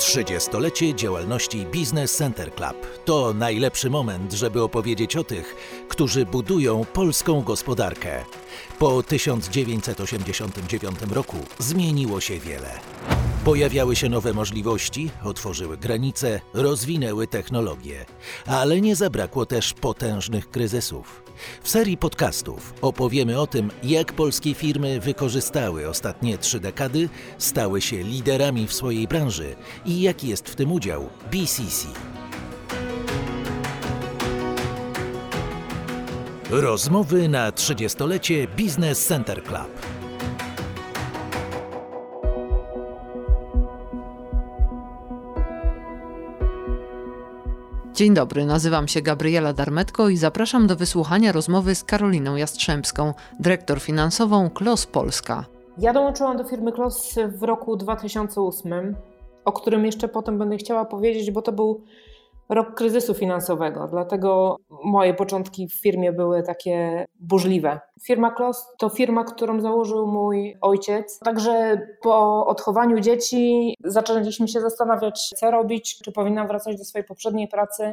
30-lecie działalności Business Center Club to najlepszy moment, żeby opowiedzieć o tych, którzy budują polską gospodarkę. Po 1989 roku zmieniło się wiele. Pojawiały się nowe możliwości, otworzyły granice, rozwinęły technologie, ale nie zabrakło też potężnych kryzysów. W serii podcastów opowiemy o tym, jak polskie firmy wykorzystały ostatnie trzy dekady, stały się liderami w swojej branży i jaki jest w tym udział BCC. Rozmowy na 30-lecie Business Center Club. Dzień dobry, nazywam się Gabriela Darmetko i zapraszam do wysłuchania rozmowy z Karoliną Jastrzębską, dyrektor finansową KLOS Polska. Ja dołączyłam do firmy KLOS w roku 2008, o którym jeszcze potem będę chciała powiedzieć, bo to był rok kryzysu finansowego, dlatego moje początki w firmie były takie burzliwe. Firma Klos to firma, którą założył mój ojciec. Także po odchowaniu dzieci zaczęliśmy się zastanawiać, co robić, czy powinnam wracać do swojej poprzedniej pracy,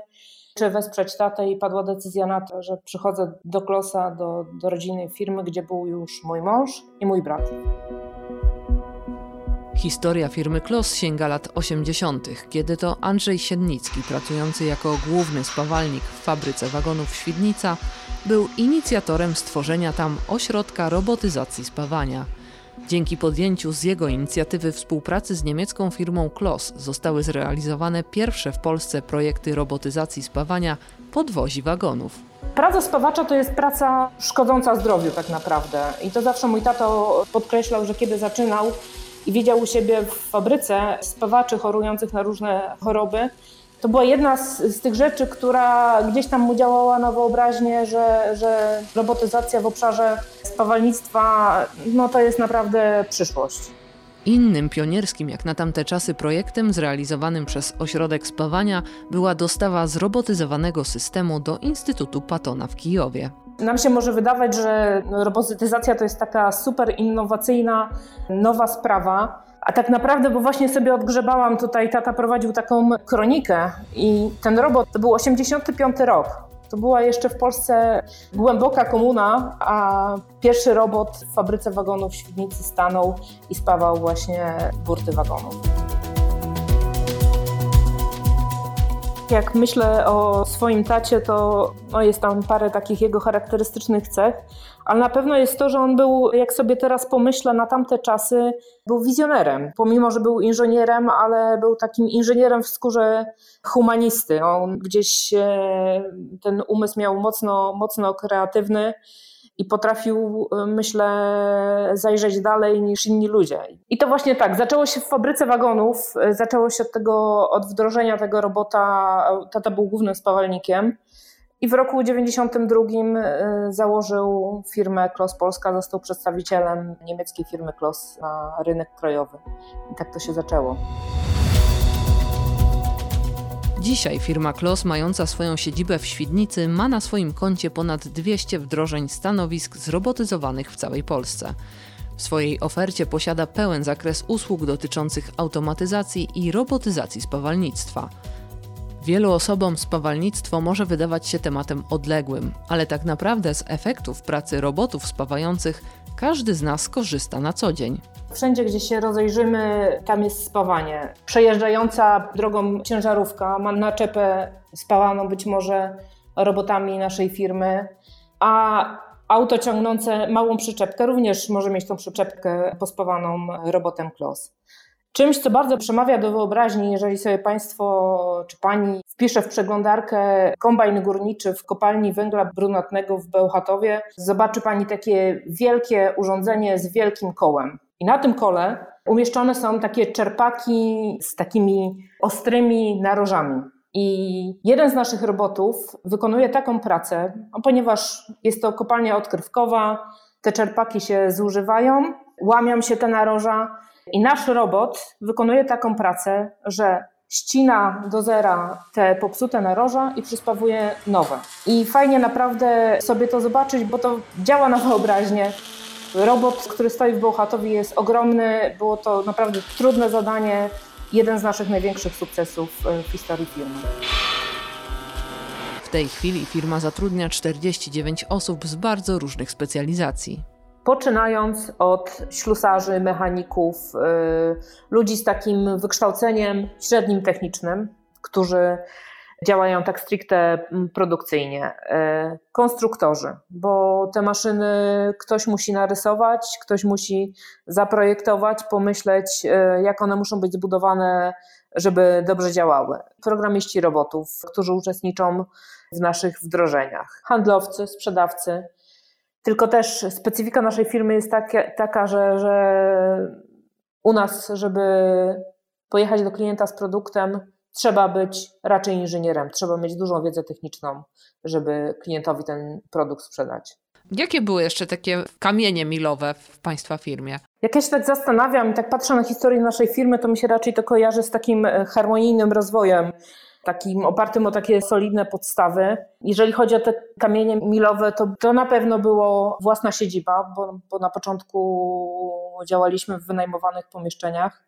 czy wesprzeć tatę i padła decyzja na to, że przychodzę do Klosa, do, do rodzinnej firmy, gdzie był już mój mąż i mój brat. Historia firmy Klos sięga lat 80., kiedy to Andrzej Siednicki, pracujący jako główny spawalnik w fabryce wagonów Świdnica, był inicjatorem stworzenia tam ośrodka robotyzacji spawania. Dzięki podjęciu z jego inicjatywy współpracy z niemiecką firmą Klos zostały zrealizowane pierwsze w Polsce projekty robotyzacji spawania podwozi wagonów. Praca spawacza to jest praca szkodząca zdrowiu tak naprawdę. I to zawsze mój tato podkreślał, że kiedy zaczynał, i widział u siebie w fabryce spawaczy chorujących na różne choroby. To była jedna z, z, tych rzeczy, która gdzieś tam mu działała na wyobraźnię, że, że robotyzacja w obszarze spawalnictwa no to jest naprawdę przyszłość. Innym pionierskim jak na tamte czasy projektem zrealizowanym przez Ośrodek Spawania była dostawa zrobotyzowanego systemu do Instytutu Patona w Kijowie. Nam się może wydawać, że robotyzacja to jest taka super innowacyjna, nowa sprawa. A tak naprawdę, bo właśnie sobie odgrzebałam tutaj, tata prowadził taką kronikę i ten robot to był 85 rok. To była jeszcze w Polsce głęboka komuna, a pierwszy robot w fabryce wagonów w Świdnicy stanął i spawał właśnie burty wagonów. Jak myślę o swoim tacie, to no jest tam parę takich jego charakterystycznych cech, ale na pewno jest to, że on był, jak sobie teraz pomyślę, na tamte czasy był wizjonerem. Pomimo, że był inżynierem, ale był takim inżynierem w skórze humanisty. On gdzieś ten umysł miał mocno, mocno kreatywny i potrafił, y, myślę, zajrzeć dalej niż inni ludzie. I to właśnie tak, zaczęło się w fabryce wagonów, y, zaczęło się od tego, od wdrożenia tego robota, tata był głównym spawalnikiem i w roku 92 y, założył firmę Klos Polska, został przedstawicielem niemieckiej firmy Klos na rynek krajowy. I tak to się zaczęło. Dzisiaj firma Klos, mająca swoją siedzibę w Świdnicy, ma na swoim koncie ponad 200 wdrożeń stanowisk zrobotyzowanych w całej Polsce. W swojej ofercie posiada pełen zakres usług dotyczących automatyzacji i robotyzacji spawalnictwa. Wielu osobom spawalnictwo może wydawać się tematem odległym, ale tak naprawdę z efektów pracy robotów spawających każdy z nas korzysta na co dzień. Wszędzie, gdzie się rozejrzymy, tam jest spawanie. Przejeżdżająca drogą ciężarówka ma naczepę spawaną być może robotami naszej firmy, a auto ciągnące małą przyczepkę również może mieć tą przyczepkę pospawaną robotem KLOS. Czymś, co bardzo przemawia do wyobraźni, jeżeli sobie Państwo czy Pani wpisze w przeglądarkę kombajn górniczy w kopalni węgla brunatnego w Bełchatowie, zobaczy Pani takie wielkie urządzenie z wielkim kołem. I na tym kole umieszczone są takie czerpaki z takimi ostrymi narożami. I jeden z naszych robotów wykonuje taką pracę, ponieważ jest to kopalnia odkrywkowa, te czerpaki się zużywają, łamią się te naroża i nasz robot wykonuje taką pracę, że ścina do zera te popsute naroża i przyspawuje nowe. I fajnie naprawdę sobie to zobaczyć, bo to działa na wyobraźnię. Robot, który stoi w Bełchatowie jest ogromny, było to naprawdę trudne zadanie. jeden z naszych największych sukcesów w historii firmy. W tej chwili firma zatrudnia 49 osób z bardzo różnych specjalizacji. Poczynając od ślusarzy, mechaników, ludzi z takim wykształceniem średnim technicznym, którzy działają tak stricte mm, produkcyjnie. E, konstruktorzy, bo te maszyny ktoś musi narysować, ktoś musi zaprojektować, pomyśleć, e, jak one muszą być zbudowane, żeby dobrze działały. Programiści robotów, którzy uczestniczą w naszych wdrożeniach. Handlowcy, sprzedawcy. Tylko też specyfika naszej firmy jest takie, taka, że, że u nas, żeby pojechać do klienta z produktem, trzeba być raczej inżynierem, trzeba mieć dużą wiedzę techniczną, żeby klientowi ten produkt sprzedać. Jakie były jeszcze takie kamienie milowe w Państwa firmie? Jak ja się tak zastanawiam i tak patrzę na historię naszej firmy, to mi się raczej to kojarzy z takim harmonijnym rozwojem, takim opartym o takie solidne podstawy. Jeżeli chodzi o te kamienie milowe, to, to na pewno było własna siedziba, bo, bo na początku działaliśmy w wynajmowanych pomieszczeniach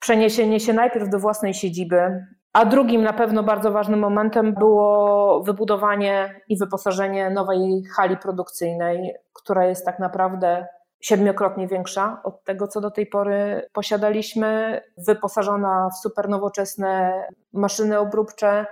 przeniesienie się najpierw do własnej siedziby, a drugim na pewno bardzo ważnym momentem było wybudowanie i wyposażenie nowej hali produkcyjnej, która jest tak naprawdę siedmiokrotnie większa od tego, co do tej pory posiadaliśmy, wyposażona w super nowoczesne maszyny obróbcze.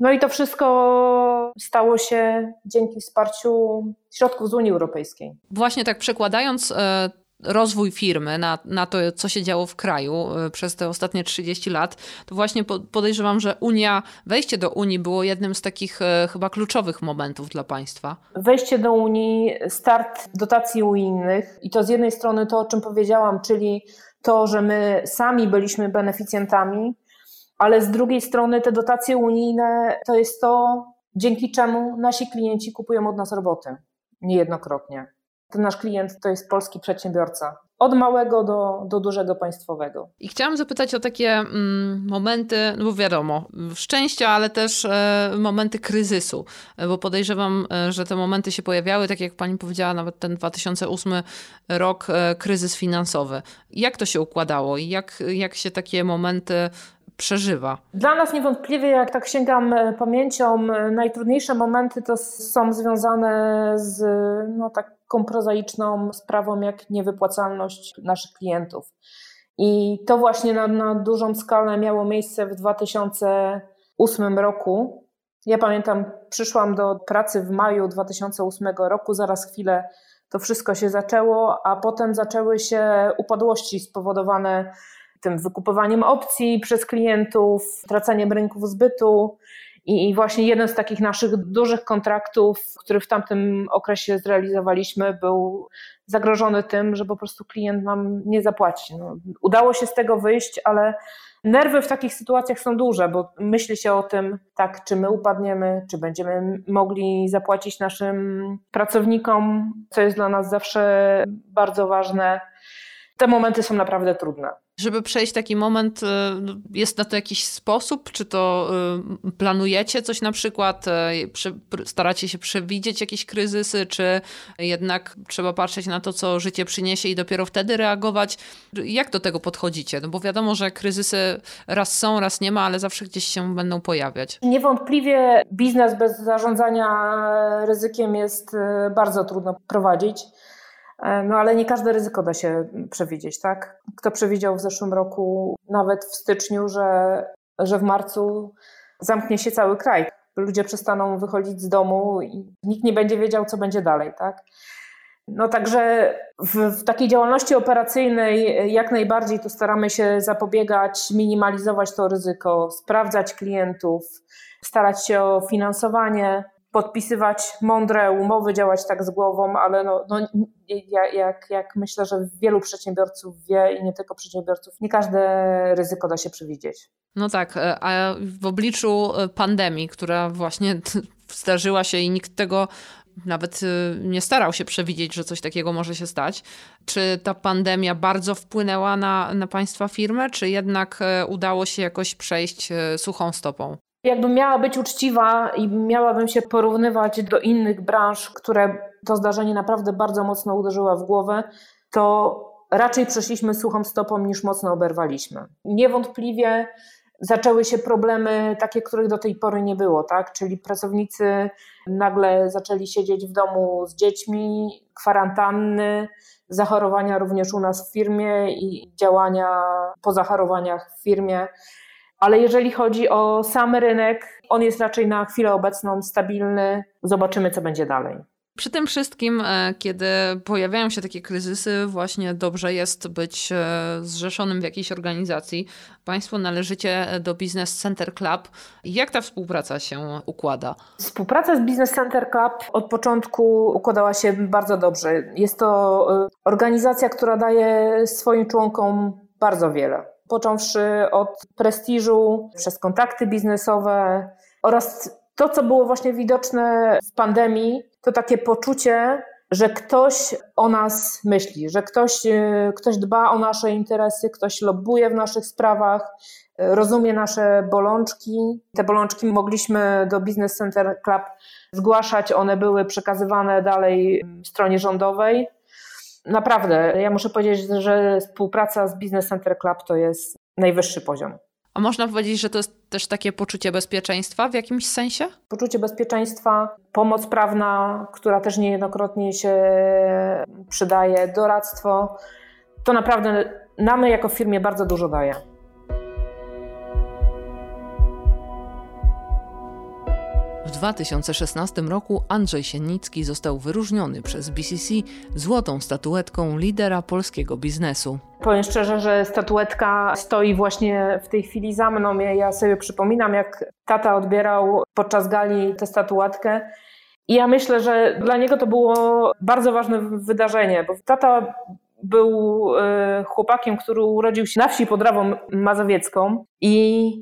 No i to wszystko stało się dzięki wsparciu środków z Unii Europejskiej. Właśnie tak przekładając e, rozwój firmy, na, na to, co się działo w kraju y, przez te ostatnie 30 lat, to właśnie podejrzewam, że Unia, wejście do Unii było jednym z takich y, chyba kluczowych momentów dla państwa. Wejście do Unii, start dotacji unijnych i to z jednej strony to, o czym powiedziałam, czyli to, że my sami byliśmy beneficjentami, ale z drugiej strony te dotacje unijne to jest to, dzięki czemu nasi klienci kupują od nas roboty niejednokrotnie. Ten nasz klient to jest polski przedsiębiorca. Od małego do, do dużego państwowego. I chciałam zapytać o takie mm, momenty, no bo wiadomo, szczęścia, ale też e, momenty kryzysu, e, bo podejrzewam, e, że te momenty się pojawiały, tak jak pani powiedziała, nawet ten 2008 rok, e, kryzys finansowy. Jak to się układało i jak, jak się takie momenty przeżywa? Dla nas niewątpliwie, jak tak sięgam e, pamięcią, najtrudniejsze momenty to są związane z no, taką prozaiczną sprawą jak niewypłacalność naszych klientów. I to właśnie na, na dużą skalę miało miejsce w 2008 roku. Ja pamiętam, przyszłam do pracy w maju 2008 roku, zaraz chwilę to wszystko się zaczęło, a potem zaczęły się upadłości spowodowane tym wykupywaniem opcji przez klientów, traceniem rynków zbytu. I właśnie jeden z takich naszych dużych kontraktów, który w tamtym okresie zrealizowaliśmy, był zagrożony tym, że po prostu klient nam nie zapłaci. No, udało się z tego wyjść, ale nerwy w takich sytuacjach są duże, bo myśli się o tym, tak, czy my upadniemy, czy będziemy mogli zapłacić naszym pracownikom, co jest dla nas zawsze bardzo ważne. Te momenty są naprawdę trudne. Żeby przejść taki moment, y, jest na to jakiś sposób? Czy to y, planujecie coś na przykład? Y, staracie się przewidzieć jakieś kryzysy, czy jednak trzeba patrzeć na to, co życie przyniesie i dopiero wtedy reagować? Jak do tego podchodzicie? No bo wiadomo, że kryzysy raz są, raz nie ma, ale zawsze gdzieś się będą pojawiać. Niewątpliwie biznes bez zarządzania ryzykiem jest bardzo trudno prowadzić. E, no ale nie każde ryzyko da się przewidzieć, tak? Kto przewidział w zeszłym roku, nawet w styczniu, że, że w marcu zamknie się cały kraj. Ludzie przestaną wychodzić z domu i nikt nie będzie wiedział, co będzie dalej, tak? No także w, w, takiej działalności operacyjnej jak najbardziej to staramy się zapobiegać, minimalizować to ryzyko, sprawdzać klientów, starać się o finansowanie, podpisywać mądre umowy, działać tak z głową, ale no, no, jak, jak myślę, że wielu przedsiębiorców wie i nie tylko przedsiębiorców, nie każde ryzyko da się przewidzieć. No tak, e, a w obliczu e, pandemii, która właśnie zdarzyła się i nikt tego nawet e, nie starał się przewidzieć, że coś takiego może się stać. Czy ta pandemia bardzo wpłynęła na, na Państwa firmę, czy jednak udało się jakoś przejść suchą stopą? Jakbym miała być uczciwa i miałabym się porównywać do innych branż, które to zdarzenie naprawdę bardzo mocno uderzyło w głowę, to raczej przeszliśmy suchą stopą niż mocno oberwaliśmy. Niewątpliwie zaczęły się problemy takie, których do tej pory nie było, tak? Czyli pracownicy nagle zaczęli siedzieć w domu z dziećmi, kwarantanny, zachorowania również u nas w firmie i działania po zachorowaniach w firmie. Ale jeżeli chodzi o sam rynek, on jest raczej na chwilę obecną stabilny. Zobaczymy, co będzie dalej. Przy tym wszystkim, e, kiedy pojawiają się takie kryzysy, właśnie dobrze jest być e, zrzeszonym w jakiejś organizacji. Państwo należycie do Business Center Club. Jak ta współpraca się układa? Współpraca z Business Center Club od początku układała się bardzo dobrze. Jest to e, organizacja, która daje swoim członkom bardzo wiele. Począwszy od prestiżu, przez kontakty biznesowe oraz to, co było właśnie widoczne w pandemii, to takie poczucie, że ktoś o nas myśli, że ktoś, e, ktoś dba o nasze interesy, ktoś lobbuje w naszych sprawach, e, rozumie nasze bolączki. Te bolączki mogliśmy do Business Center Club zgłaszać, one były przekazywane dalej stronie rządowej. Naprawdę, ja muszę powiedzieć, że współpraca z Business Center Club to jest najwyższy poziom. A można powiedzieć, że to jest też takie poczucie bezpieczeństwa w jakimś sensie? Poczucie bezpieczeństwa, pomoc prawna, która też niejednokrotnie się przydaje, doradztwo. To naprawdę nam jako firmie bardzo dużo daje. W 2016 roku Andrzej Sienicki został wyróżniony przez BCC złotą statuetką lidera polskiego biznesu. Powiem szczerze, że statuetka stoi właśnie w tej chwili za mną. Ja sobie przypominam, jak tata odbierał podczas gali tę statuetkę. I ja myślę, że dla niego to było bardzo ważne wydarzenie, bo tata był e, chłopakiem, który urodził się na wsi pod Rawą Mazowiecką i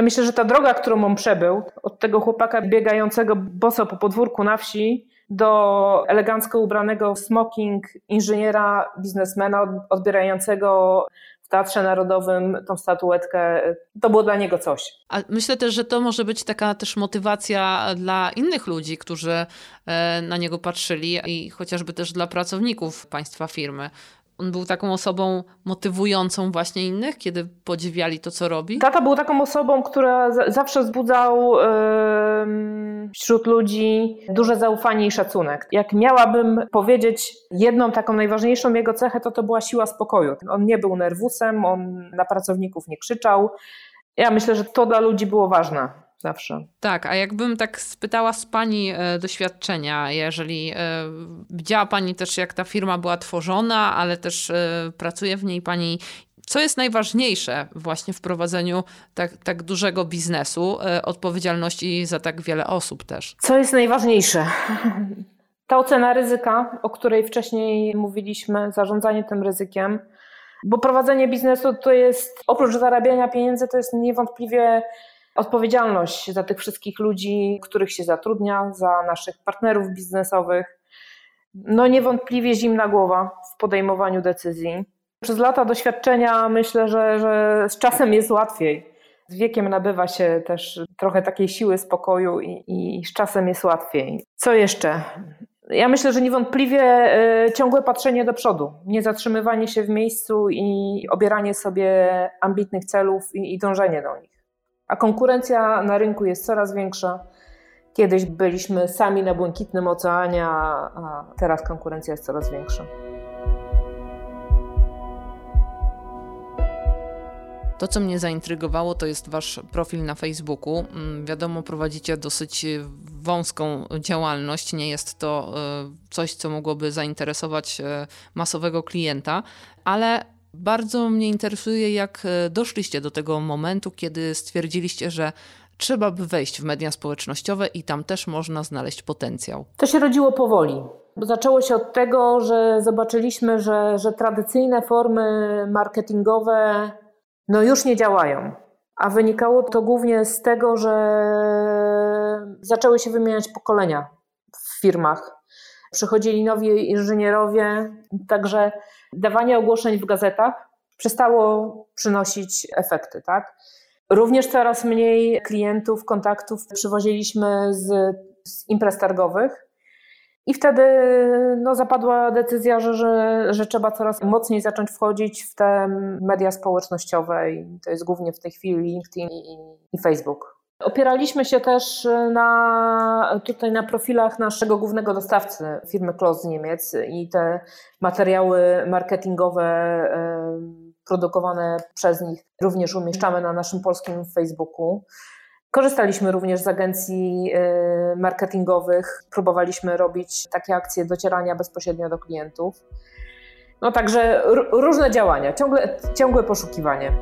ja myślę, że ta droga, którą on przebył, od tego chłopaka biegającego boso po podwórku na wsi, do elegancko ubranego w smoking inżyniera, biznesmena odbierającego w Teatrze Narodowym tą statuetkę, to było dla niego coś. A myślę też, że to może być taka też motywacja dla innych ludzi, którzy e, na niego patrzyli i chociażby też dla pracowników państwa firmy, on był taką osobą motywującą właśnie innych, kiedy podziwiali to, co robi? Tata był taką osobą, która zawsze wzbudzał yy, wśród ludzi duże zaufanie i szacunek. Jak miałabym powiedzieć jedną taką najważniejszą jego cechę, to to była siła spokoju. On nie był nerwusem, on na pracowników nie krzyczał. Ja myślę, że to dla ludzi było ważne zawsze. Tak, a jakbym tak spytała z Pani e, doświadczenia, jeżeli e, widziała Pani też, jak ta firma była tworzona, ale też e, pracuje w niej Pani. Co jest najważniejsze właśnie w prowadzeniu tak, tak dużego biznesu, odpowiedzialności za tak wiele osób też? Co jest najważniejsze? Ta ocena ryzyka, o której wcześniej mówiliśmy, zarządzanie tym ryzykiem, bo prowadzenie biznesu to jest oprócz zarabiania pieniędzy, to jest niewątpliwie odpowiedzialność za tych wszystkich ludzi, których się zatrudnia, za naszych partnerów biznesowych. No niewątpliwie zimna głowa w podejmowaniu decyzji. Przez lata doświadczenia myślę, że, że z czasem jest łatwiej. Z wiekiem nabywa się też trochę takiej siły spokoju i, i z czasem jest łatwiej. Co jeszcze? Ja myślę, że niewątpliwie e, ciągłe patrzenie do przodu, nie zatrzymywanie się w miejscu i obieranie sobie ambitnych celów i, i dążenie do nich a konkurencja na rynku jest coraz większa. Kiedyś byliśmy sami na błękitnym oceanie, a teraz konkurencja jest coraz większa. To, co mnie zaintrygowało, to jest wasz profil na Facebooku. Mm, wiadomo, prowadzicie dosyć wąską działalność. Nie jest to e, coś, co mogłoby zainteresować e, masowego klienta, ale bardzo mnie interesuje, jak e, doszliście do tego momentu, kiedy stwierdziliście, że trzeba by wejść w media społecznościowe i tam też można znaleźć potencjał. To się rodziło powoli. Zaczęło się od tego, że zobaczyliśmy, że, że tradycyjne formy marketingowe no już nie działają. A wynikało to głównie z tego, że zaczęły się wymieniać pokolenia w firmach. Przychodzili nowi inżynierowie, także dawanie ogłoszeń w gazetach przestało przynosić efekty, tak? Również coraz mniej klientów, kontaktów przywoziliśmy z, z imprez targowych I wtedy no, zapadła decyzja, że, że, że trzeba coraz mocniej zacząć wchodzić w te media społecznościowe. I to jest głównie w tej chwili LinkedIn i, i Facebook. Opieraliśmy się też na, tutaj na profilach naszego głównego dostawcy, firmy Klos z Niemiec i te materiały marketingowe produkowane przez nich również umieszczamy na naszym polskim Facebooku. Korzystaliśmy również z agencji y, marketingowych, próbowaliśmy robić takie akcje docierania bezpośrednio do klientów. No także różne działania, ciągle, ciągłe poszukiwanie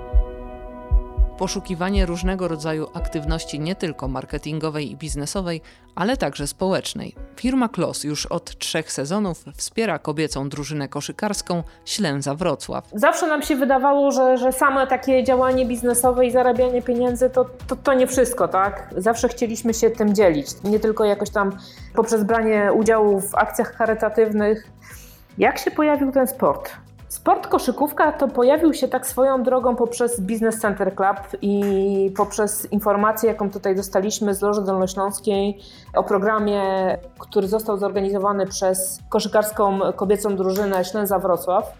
poszukiwanie różnego rodzaju aktywności nie tylko marketingowej i biznesowej, ale także społecznej. Firma Klos już od trzech sezonów wspiera kobiecą drużynę koszykarską Ślęza Wrocław. Zawsze nam się wydawało, że, że same takie działanie biznesowe i zarabianie pieniędzy to, to, to nie wszystko, tak? Zawsze chcieliśmy się tym dzielić, nie tylko jakoś tam poprzez branie udziału w akcjach charytatywnych. Jak się pojawił ten sport? Sport koszykówka to pojawił się tak swoją drogą poprzez Business Center Club i poprzez informację, jaką tutaj dostaliśmy z Loży Dolnośląskiej o programie, który został zorganizowany przez koszykarską kobiecą drużynę Ślęza Wrocław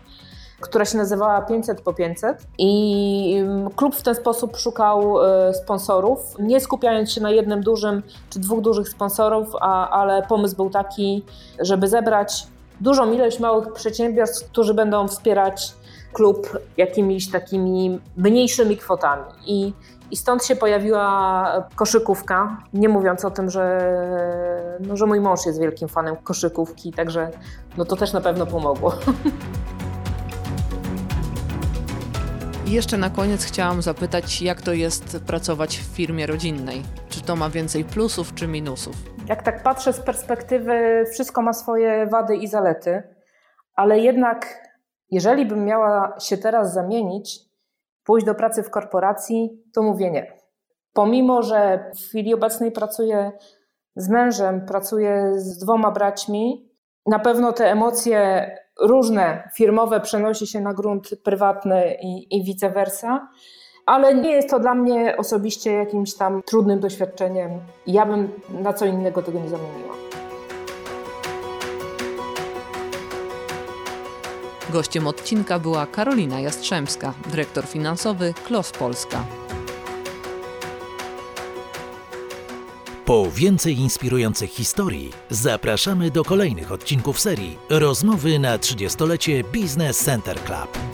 która się nazywała 500 po 500 i klub w ten sposób szukał e, sponsorów, nie skupiając się na jednym dużym czy dwóch dużych sponsorów, a, ale pomysł był taki, żeby zebrać dużą ilość małych przedsiębiorstw, którzy będą wspierać klub jakimiś takimi mniejszymi kwotami. I, i stąd się pojawiła koszykówka, nie mówiąc o tym, że, no, że mój mąż jest wielkim fanem koszykówki, także no, to też na pewno pomogło. I jeszcze na koniec chciałam zapytać, jak to jest pracować w firmie rodzinnej? Czy to ma więcej plusów czy minusów? Jak tak patrzę z perspektywy, wszystko ma swoje wady i zalety, ale jednak, jeżeli bym miała się teraz zamienić, pójść do pracy w korporacji, to mówię nie. Pomimo, że w chwili obecnej pracuję z mężem, pracuję z dwoma braćmi, na pewno te emocje różne firmowe przenosi się na grunt prywatny i, i vice versa ale nie jest to dla mnie osobiście jakimś tam trudnym doświadczeniem. Ja bym na co innego tego nie zamieniła. Gościem odcinka była Karolina Jastrzębska, dyrektor finansowy Klos Polska. Po więcej inspirujących historii zapraszamy do kolejnych odcinków serii Rozmowy na 30-lecie Business Center Club.